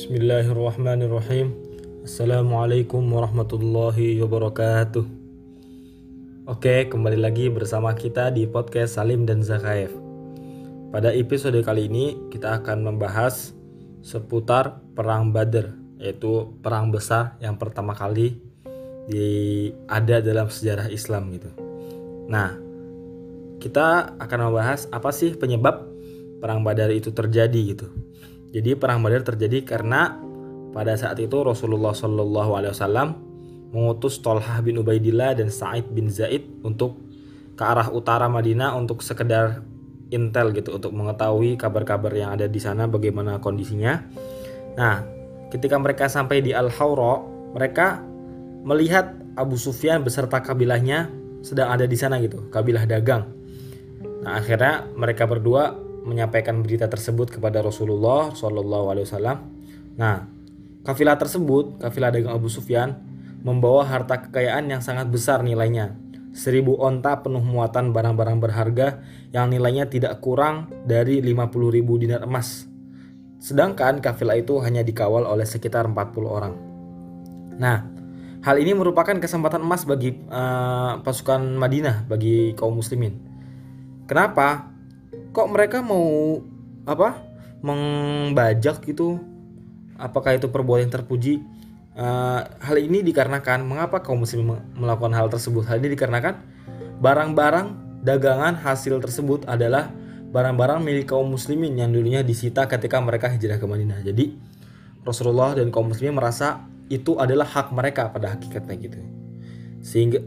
Bismillahirrahmanirrahim. Assalamualaikum warahmatullahi wabarakatuh. Oke kembali lagi bersama kita di podcast Salim dan Zakaev. Pada episode kali ini kita akan membahas seputar Perang Badr Yaitu perang besar yang pertama kali di, ada dalam sejarah Islam gitu. Nah kita akan membahas apa sih penyebab perang Badar itu terjadi gitu jadi perang Badar terjadi karena pada saat itu Rasulullah Wasallam mengutus Tolhah bin Ubaidillah dan Sa'id bin Zaid untuk ke arah utara Madinah untuk sekedar intel gitu untuk mengetahui kabar-kabar yang ada di sana bagaimana kondisinya. Nah, ketika mereka sampai di Al-Hawra, mereka melihat Abu Sufyan beserta kabilahnya sedang ada di sana gitu, kabilah dagang. Nah, akhirnya mereka berdua menyampaikan berita tersebut kepada Rasulullah Shallallahu Alaihi Wasallam. Nah, kafilah tersebut, kafilah dagang Abu Sufyan, membawa harta kekayaan yang sangat besar nilainya. Seribu onta penuh muatan barang-barang berharga yang nilainya tidak kurang dari 50 ribu dinar emas. Sedangkan kafilah itu hanya dikawal oleh sekitar 40 orang. Nah, hal ini merupakan kesempatan emas bagi uh, pasukan Madinah, bagi kaum muslimin. Kenapa? Kok mereka mau apa membajak gitu? Apakah itu perbuatan terpuji? Uh, hal ini dikarenakan mengapa kaum muslim melakukan hal tersebut? Hal ini dikarenakan barang-barang dagangan hasil tersebut adalah barang-barang milik kaum muslimin yang dulunya disita ketika mereka hijrah ke Madinah. Jadi Rasulullah dan kaum muslimin merasa itu adalah hak mereka pada hakikatnya gitu. Sehingga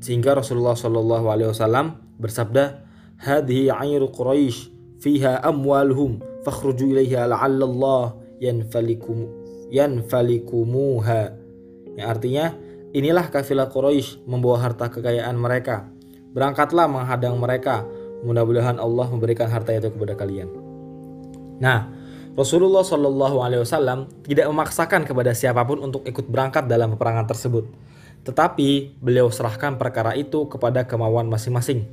sehingga Rasulullah Shallallahu Alaihi Wasallam bersabda hadhihi ayru Quraisy fiha amwaluhum fakhruju ilaiha la'allallah yanfalikum yanfalikumuha. Yang artinya inilah kafilah Quraisy membawa harta kekayaan mereka. Berangkatlah menghadang mereka. Mudah-mudahan Allah memberikan harta itu kepada kalian. Nah Rasulullah Shallallahu Alaihi Wasallam tidak memaksakan kepada siapa pun untuk ikut berangkat dalam peperangan tersebut, tetapi beliau serahkan perkara itu kepada kemauan masing-masing.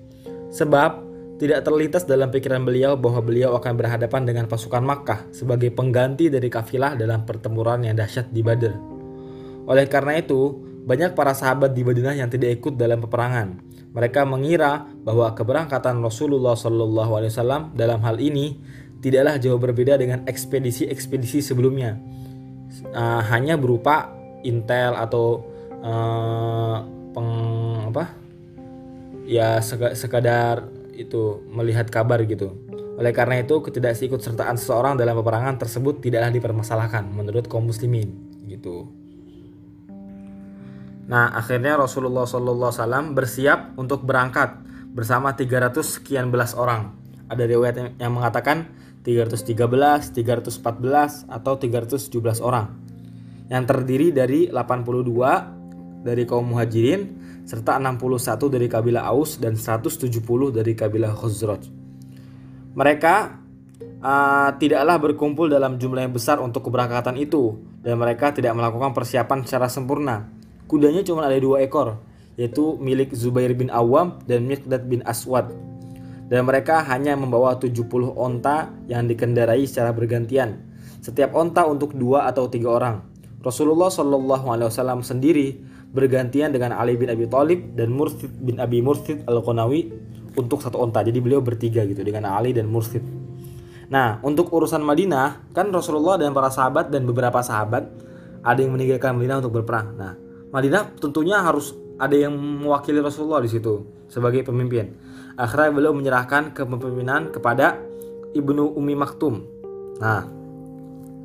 Sebab tidak terlintas dalam pikiran beliau bahwa beliau akan berhadapan dengan pasukan Makkah sebagai pengganti dari kafilah dalam pertempuran yang dahsyat di Badr. Oleh karena itu, banyak para sahabat di Madinah yang tidak ikut dalam peperangan. Mereka mengira bahwa keberangkatan Rasulullah Wasallam dalam hal ini tidaklah jauh berbeda dengan ekspedisi-ekspedisi sebelumnya, uh, hanya berupa intel atau uh, peng apa ya sekadar itu melihat kabar gitu. Oleh karena itu, sertaan seseorang dalam peperangan tersebut tidaklah dipermasalahkan menurut kaum muslimin gitu. Nah, akhirnya Rasulullah SAW bersiap untuk berangkat bersama 300 sekian belas orang. Ada riwayat yang mengatakan 313, 314 atau 317 orang. Yang terdiri dari 82 dari kaum muhajirin serta 61 dari kabilah Aus dan 170 dari kabilah Khazraj. Mereka uh, tidaklah berkumpul dalam jumlah yang besar untuk keberangkatan itu dan mereka tidak melakukan persiapan secara sempurna. Kudanya cuma ada dua ekor, yaitu milik Zubair bin Awam dan Miqdad bin Aswad. Dan mereka hanya membawa 70 onta yang dikendarai secara bergantian. Setiap onta untuk dua atau tiga orang. Rasulullah Shallallahu Alaihi Wasallam sendiri bergantian dengan Ali bin Abi Thalib dan Mursid bin Abi Mursid al-Qanawi untuk satu onta. Jadi beliau bertiga gitu dengan Ali dan Mursid. Nah, untuk urusan Madinah, kan Rasulullah dan para sahabat dan beberapa sahabat ada yang meninggalkan Madinah untuk berperang. Nah, Madinah tentunya harus ada yang mewakili Rasulullah di situ sebagai pemimpin. Akhirnya beliau menyerahkan kepemimpinan kepada Ibnu Umi Maktum. Nah,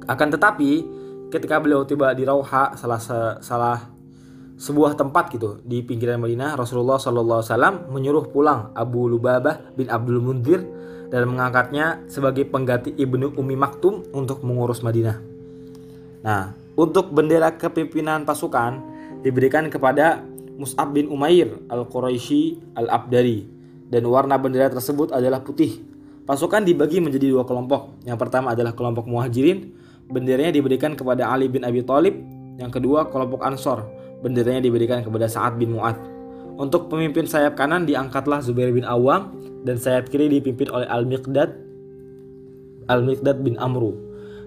akan tetapi ketika beliau tiba di Rauha salah salah sebuah tempat gitu di pinggiran Madinah Rasulullah SAW menyuruh pulang Abu Lubabah bin Abdul Mundir dan mengangkatnya sebagai pengganti ibnu Umi Maktum untuk mengurus Madinah. Nah, untuk bendera kepimpinan pasukan diberikan kepada Mus'ab bin Umair al-Quraisy al-Abdari dan warna bendera tersebut adalah putih. Pasukan dibagi menjadi dua kelompok. Yang pertama adalah kelompok Muhajirin, benderanya diberikan kepada Ali bin Abi Thalib. Yang kedua kelompok Ansor, benderanya diberikan kepada Sa'ad bin Mu'ad. Untuk pemimpin sayap kanan diangkatlah Zubair bin Awam dan sayap kiri dipimpin oleh Al-Miqdad Al-Miqdad bin Amru.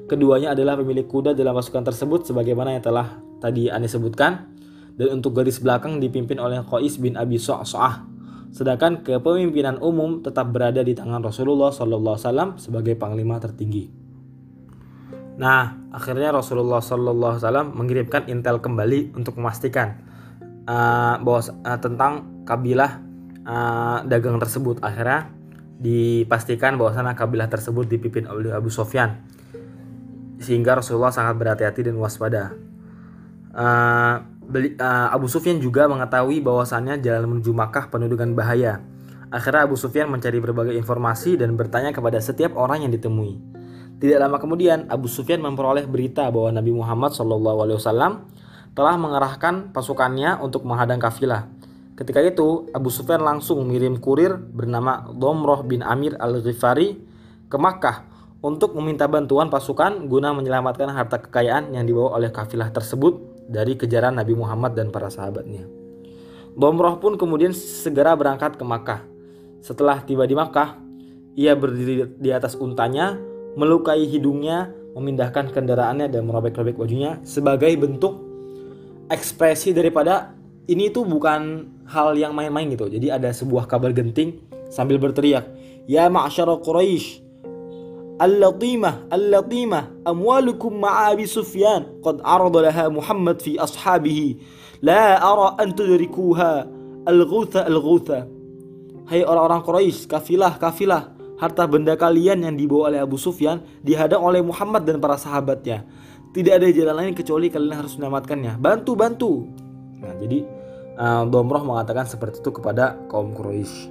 Keduanya adalah pemilik kuda dalam pasukan tersebut sebagaimana yang telah tadi Anda sebutkan. Dan untuk garis belakang dipimpin oleh Qais bin Abi So'ah. Sedangkan kepemimpinan umum tetap berada di tangan Rasulullah SAW sebagai panglima tertinggi. Nah, akhirnya Rasulullah SAW mengirimkan intel kembali untuk memastikan uh, bahwa uh, tentang kabilah uh, dagang tersebut. Akhirnya dipastikan bahwa sana kabilah tersebut dipimpin oleh Abu Sofyan sehingga Rasulullah sangat berhati-hati dan waspada. Uh, beli, uh, Abu Sufyan juga mengetahui bahwasannya jalan menuju Makkah penuh dengan bahaya. Akhirnya Abu Sufyan mencari berbagai informasi dan bertanya kepada setiap orang yang ditemui. Tidak lama kemudian Abu Sufyan memperoleh berita bahwa Nabi Muhammad SAW telah mengerahkan pasukannya untuk menghadang kafilah. Ketika itu Abu Sufyan langsung mengirim kurir bernama Domroh bin Amir al-Ghifari ke Makkah untuk meminta bantuan pasukan guna menyelamatkan harta kekayaan yang dibawa oleh kafilah tersebut dari kejaran Nabi Muhammad dan para sahabatnya. Bomroh pun kemudian segera berangkat ke Makkah. Setelah tiba di Makkah, ia berdiri di atas untanya, melukai hidungnya, memindahkan kendaraannya dan merobek-robek bajunya sebagai bentuk ekspresi daripada ini itu bukan hal yang main-main gitu. Jadi ada sebuah kabar genting sambil berteriak, "Ya ma'syara Quraisy, Al-Latimah, Al-Latimah, amwalukum ma'abi Sufyan, qad arada laha Muhammad fi ashabihi, la ara an tudrikuha, al-ghutha al-ghutha." Hai orang-orang Quraisy, kafilah, kafilah, harta benda kalian yang dibawa oleh Abu Sufyan dihadang oleh Muhammad dan para sahabatnya. Tidak ada jalan lain kecuali kalian harus menyelamatkannya. Bantu, bantu. Nah, jadi uh, Domroh mengatakan seperti itu kepada kaum Quraisy.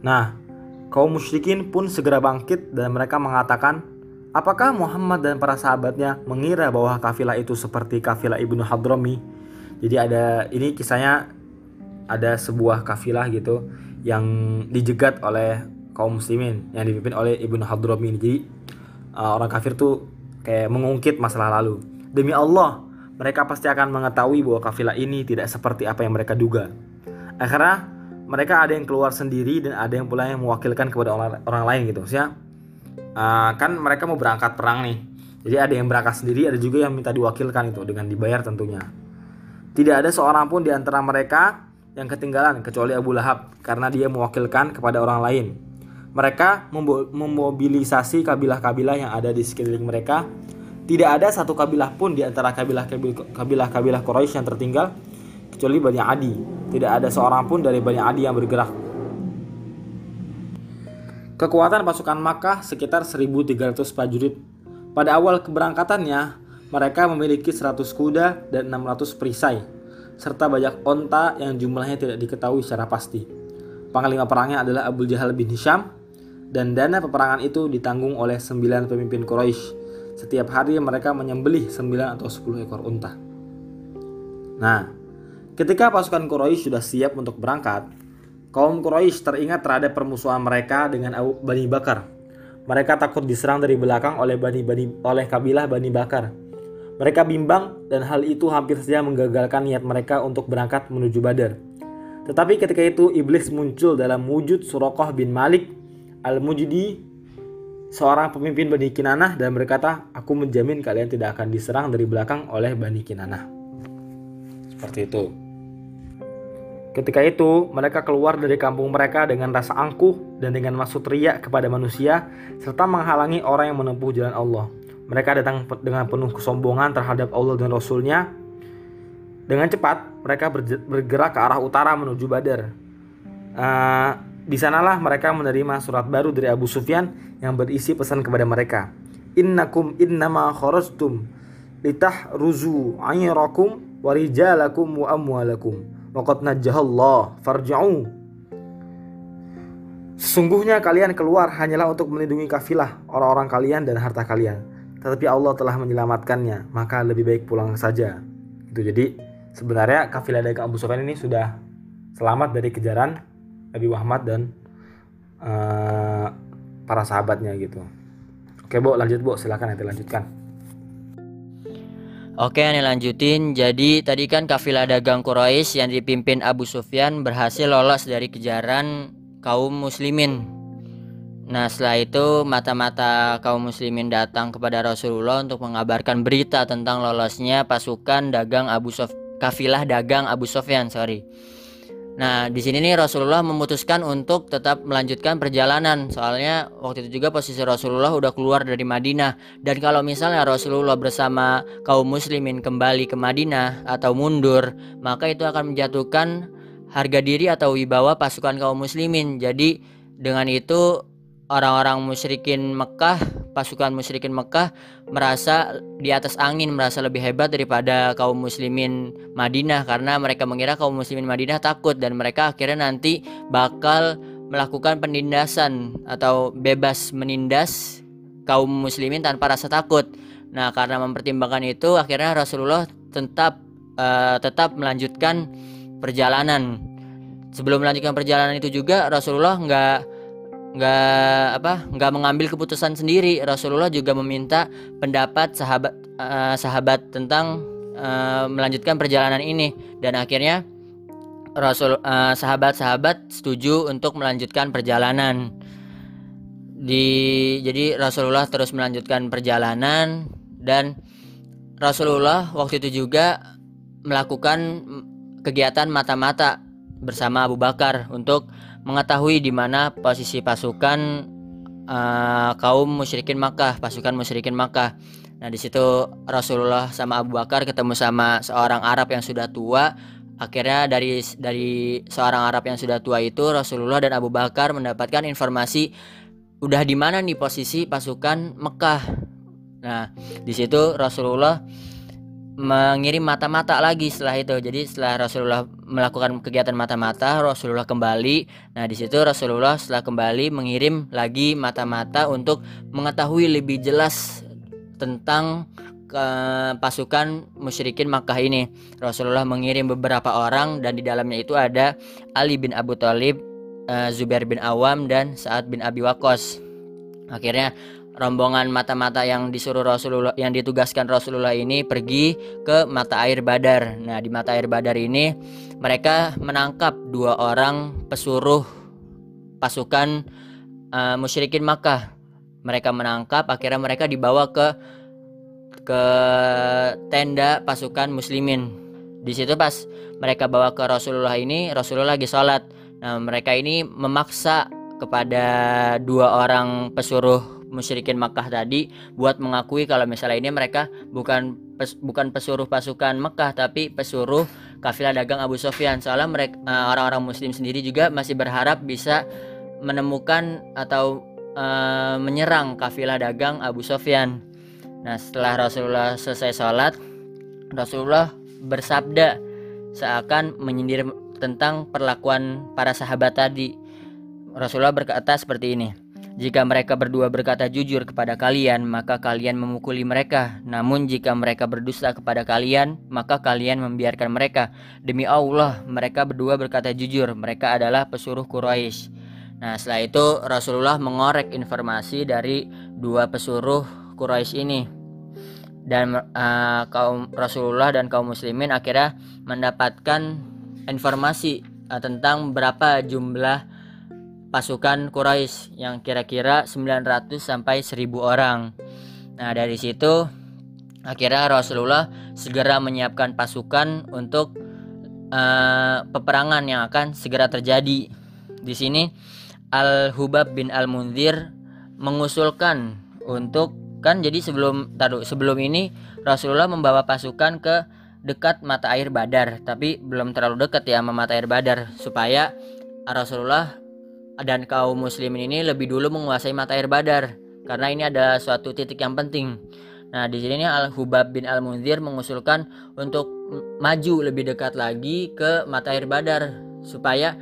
Nah, Kaum musyrikin pun segera bangkit dan mereka mengatakan, apakah Muhammad dan para sahabatnya mengira bahwa kafilah itu seperti kafilah Ibnu Hadrami? Jadi ada ini kisahnya ada sebuah kafilah gitu yang dijegat oleh kaum muslimin yang dipimpin oleh Ibnu Hadrami. Jadi uh, orang kafir tuh kayak mengungkit masalah lalu. Demi Allah, mereka pasti akan mengetahui bahwa kafilah ini tidak seperti apa yang mereka duga. Akhirnya mereka ada yang keluar sendiri dan ada yang pula yang mewakilkan kepada orang, orang lain gitu ya uh, kan mereka mau berangkat perang nih jadi ada yang berangkat sendiri ada juga yang minta diwakilkan itu dengan dibayar tentunya tidak ada seorang pun di antara mereka yang ketinggalan kecuali Abu Lahab karena dia mewakilkan kepada orang lain mereka memobilisasi kabilah-kabilah yang ada di sekeliling mereka tidak ada satu kabilah pun di antara kabilah-kabilah Quraisy yang tertinggal kecuali Bani Adi. Tidak ada seorang pun dari Bani Adi yang bergerak. Kekuatan pasukan Makkah sekitar 1300 prajurit. Pada awal keberangkatannya, mereka memiliki 100 kuda dan 600 perisai, serta banyak onta yang jumlahnya tidak diketahui secara pasti. Panglima perangnya adalah Abu Jahal bin Hisham, dan dana peperangan itu ditanggung oleh 9 pemimpin Quraisy. Setiap hari mereka menyembelih 9 atau 10 ekor unta. Nah, Ketika pasukan Quraisy sudah siap untuk berangkat, kaum Quraisy teringat terhadap permusuhan mereka dengan Bani Bakar. Mereka takut diserang dari belakang oleh Bani Bani oleh kabilah Bani Bakar. Mereka bimbang dan hal itu hampir saja menggagalkan niat mereka untuk berangkat menuju Badar. Tetapi ketika itu iblis muncul dalam wujud Suraqah bin Malik Al-Mujdi seorang pemimpin Bani Kinanah dan berkata, "Aku menjamin kalian tidak akan diserang dari belakang oleh Bani Kinanah." Seperti itu. Ketika itu, mereka keluar dari kampung mereka dengan rasa angkuh dan dengan maksud riak kepada manusia, serta menghalangi orang yang menempuh jalan Allah. Mereka datang dengan penuh kesombongan terhadap Allah dan Rasulnya. Dengan cepat, mereka bergerak ke arah utara menuju Badar. Uh, di sanalah mereka menerima surat baru dari Abu Sufyan yang berisi pesan kepada mereka. Innakum innama kharajtum litahruzu ayrakum warijalakum wa amwalakum Waqad najjahallah farja'u. Sesungguhnya kalian keluar hanyalah untuk melindungi kafilah orang-orang kalian dan harta kalian. Tetapi Allah telah menyelamatkannya, maka lebih baik pulang saja. Itu jadi sebenarnya kafilah dagang Abu Sufyan ini sudah selamat dari kejaran Nabi Muhammad dan uh, para sahabatnya gitu. Oke, Bu, lanjut, Bu. Silakan nanti lanjutkan. Oke, ini lanjutin. Jadi tadi kan kafilah dagang Quraisy yang dipimpin Abu Sufyan berhasil lolos dari kejaran kaum muslimin. Nah, setelah itu mata-mata kaum muslimin datang kepada Rasulullah untuk mengabarkan berita tentang lolosnya pasukan dagang Abu Sof kafilah dagang Abu Sofyan, sorry. Nah, di sini nih Rasulullah memutuskan untuk tetap melanjutkan perjalanan. Soalnya waktu itu juga posisi Rasulullah udah keluar dari Madinah. Dan kalau misalnya Rasulullah bersama kaum muslimin kembali ke Madinah atau mundur, maka itu akan menjatuhkan harga diri atau wibawa pasukan kaum muslimin. Jadi dengan itu orang-orang musyrikin Mekah, pasukan musyrikin Mekah merasa di atas angin, merasa lebih hebat daripada kaum muslimin Madinah karena mereka mengira kaum muslimin Madinah takut dan mereka akhirnya nanti bakal melakukan penindasan atau bebas menindas kaum muslimin tanpa rasa takut. Nah, karena mempertimbangkan itu akhirnya Rasulullah tetap uh, tetap melanjutkan perjalanan. Sebelum melanjutkan perjalanan itu juga Rasulullah nggak nggak apa nggak mengambil keputusan sendiri. Rasulullah juga meminta pendapat sahabat uh, sahabat tentang uh, melanjutkan perjalanan ini. Dan akhirnya Rasul uh, sahabat-sahabat setuju untuk melanjutkan perjalanan. Di jadi Rasulullah terus melanjutkan perjalanan dan Rasulullah waktu itu juga melakukan kegiatan mata-mata bersama Abu Bakar untuk mengetahui di mana posisi pasukan uh, kaum musyrikin Makkah, pasukan musyrikin Makkah. Nah, di situ Rasulullah sama Abu Bakar ketemu sama seorang Arab yang sudah tua. Akhirnya dari dari seorang Arab yang sudah tua itu Rasulullah dan Abu Bakar mendapatkan informasi udah di mana nih posisi pasukan Mekah. Nah, di situ Rasulullah mengirim mata-mata lagi setelah itu. Jadi setelah Rasulullah melakukan kegiatan mata-mata, Rasulullah kembali. Nah, di situ Rasulullah setelah kembali mengirim lagi mata-mata untuk mengetahui lebih jelas tentang ke pasukan musyrikin Makkah ini. Rasulullah mengirim beberapa orang dan di dalamnya itu ada Ali bin Abu Thalib, uh, Zubair bin Awam dan Sa'ad bin Abi Waqqas. Akhirnya rombongan mata-mata yang disuruh Rasulullah yang ditugaskan Rasulullah ini pergi ke mata air Badar. Nah, di mata air Badar ini mereka menangkap dua orang pesuruh pasukan uh, musyrikin Makkah. Mereka menangkap akhirnya mereka dibawa ke ke tenda pasukan muslimin. Di situ pas mereka bawa ke Rasulullah ini, Rasulullah lagi sholat. Nah, mereka ini memaksa kepada dua orang pesuruh musyrikin Makkah tadi buat mengakui kalau misalnya ini mereka bukan pes, bukan pesuruh pasukan Mekah tapi pesuruh kafilah dagang Abu Sofyan. Soalnya mereka uh, orang-orang muslim sendiri juga masih berharap bisa menemukan atau uh, menyerang kafilah dagang Abu Sofyan. Nah, setelah Rasulullah selesai sholat, Rasulullah bersabda seakan menyindir tentang perlakuan para sahabat tadi. Rasulullah berkata seperti ini. Jika mereka berdua berkata jujur kepada kalian, maka kalian memukuli mereka. Namun jika mereka berdusta kepada kalian, maka kalian membiarkan mereka. Demi Allah, mereka berdua berkata jujur. Mereka adalah pesuruh Quraisy. Nah, setelah itu Rasulullah mengorek informasi dari dua pesuruh Quraisy ini. Dan uh, kaum Rasulullah dan kaum muslimin akhirnya mendapatkan informasi uh, tentang berapa jumlah pasukan Quraisy yang kira-kira 900 sampai 1000 orang. Nah, dari situ akhirnya Rasulullah segera menyiapkan pasukan untuk uh, peperangan yang akan segera terjadi. Di sini Al-Hubab bin Al-Munzir mengusulkan untuk kan jadi sebelum taruh sebelum ini Rasulullah membawa pasukan ke dekat mata air Badar, tapi belum terlalu dekat ya sama mata air Badar supaya Rasulullah dan kaum muslimin ini lebih dulu menguasai mata air Badar karena ini ada suatu titik yang penting. Nah, di sini Al Hubab bin Al Munzir mengusulkan untuk maju lebih dekat lagi ke mata air Badar supaya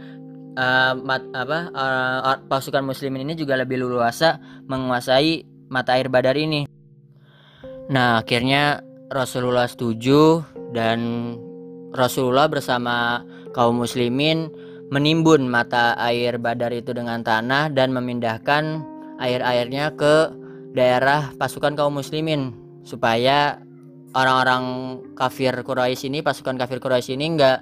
uh, mat, apa uh, pasukan muslimin ini juga lebih leluasa menguasai mata air Badar ini. Nah, akhirnya Rasulullah setuju dan Rasulullah bersama kaum muslimin menimbun mata air Badar itu dengan tanah dan memindahkan air-airnya ke daerah pasukan kaum muslimin supaya orang-orang kafir Quraisy ini pasukan kafir Quraisy ini nggak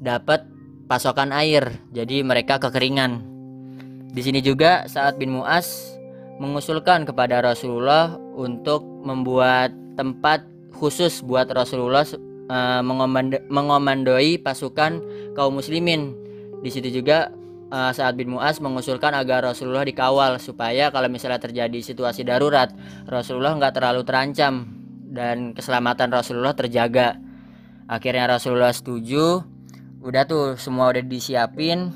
dapat pasokan air jadi mereka kekeringan Di sini juga saat bin Muas mengusulkan kepada Rasulullah untuk membuat tempat khusus buat Rasulullah uh, mengomandoi pasukan kaum muslimin. Di situ juga uh, saat bin Muas mengusulkan agar Rasulullah dikawal supaya kalau misalnya terjadi situasi darurat Rasulullah nggak terlalu terancam dan keselamatan Rasulullah terjaga. Akhirnya Rasulullah setuju. Udah tuh semua udah disiapin.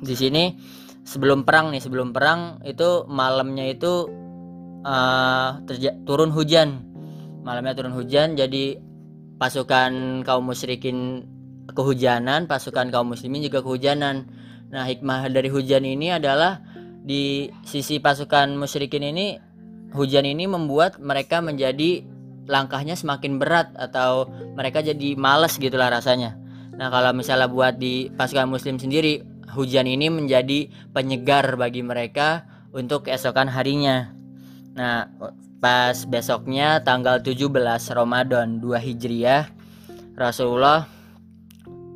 Di sini sebelum perang nih, sebelum perang itu malamnya itu uh, turun hujan. Malamnya turun hujan jadi pasukan kaum musyrikin kehujanan, pasukan kaum muslimin juga kehujanan. Nah, hikmah dari hujan ini adalah di sisi pasukan musyrikin ini hujan ini membuat mereka menjadi langkahnya semakin berat atau mereka jadi males gitulah rasanya. Nah, kalau misalnya buat di pasukan muslim sendiri, hujan ini menjadi penyegar bagi mereka untuk keesokan harinya. Nah, pas besoknya tanggal 17 Ramadan 2 Hijriah, Rasulullah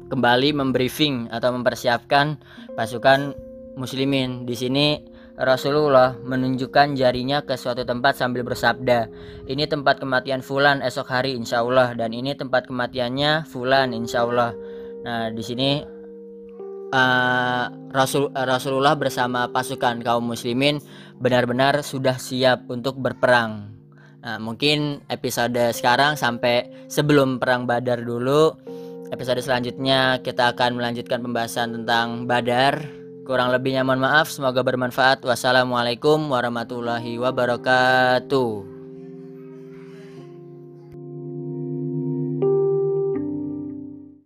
kembali membriefing atau mempersiapkan pasukan muslimin. Di sini Rasulullah menunjukkan jarinya ke suatu tempat sambil bersabda, "Ini tempat kematian fulan esok hari insya Allah dan ini tempat kematiannya fulan insya Allah." Nah, di sini uh, Rasul Rasulullah bersama pasukan kaum muslimin benar-benar sudah siap untuk berperang. Nah, mungkin episode sekarang sampai sebelum perang Badar dulu episode selanjutnya kita akan melanjutkan pembahasan tentang Badar. Kurang lebihnya mohon maaf, semoga bermanfaat. Wassalamualaikum warahmatullahi wabarakatuh.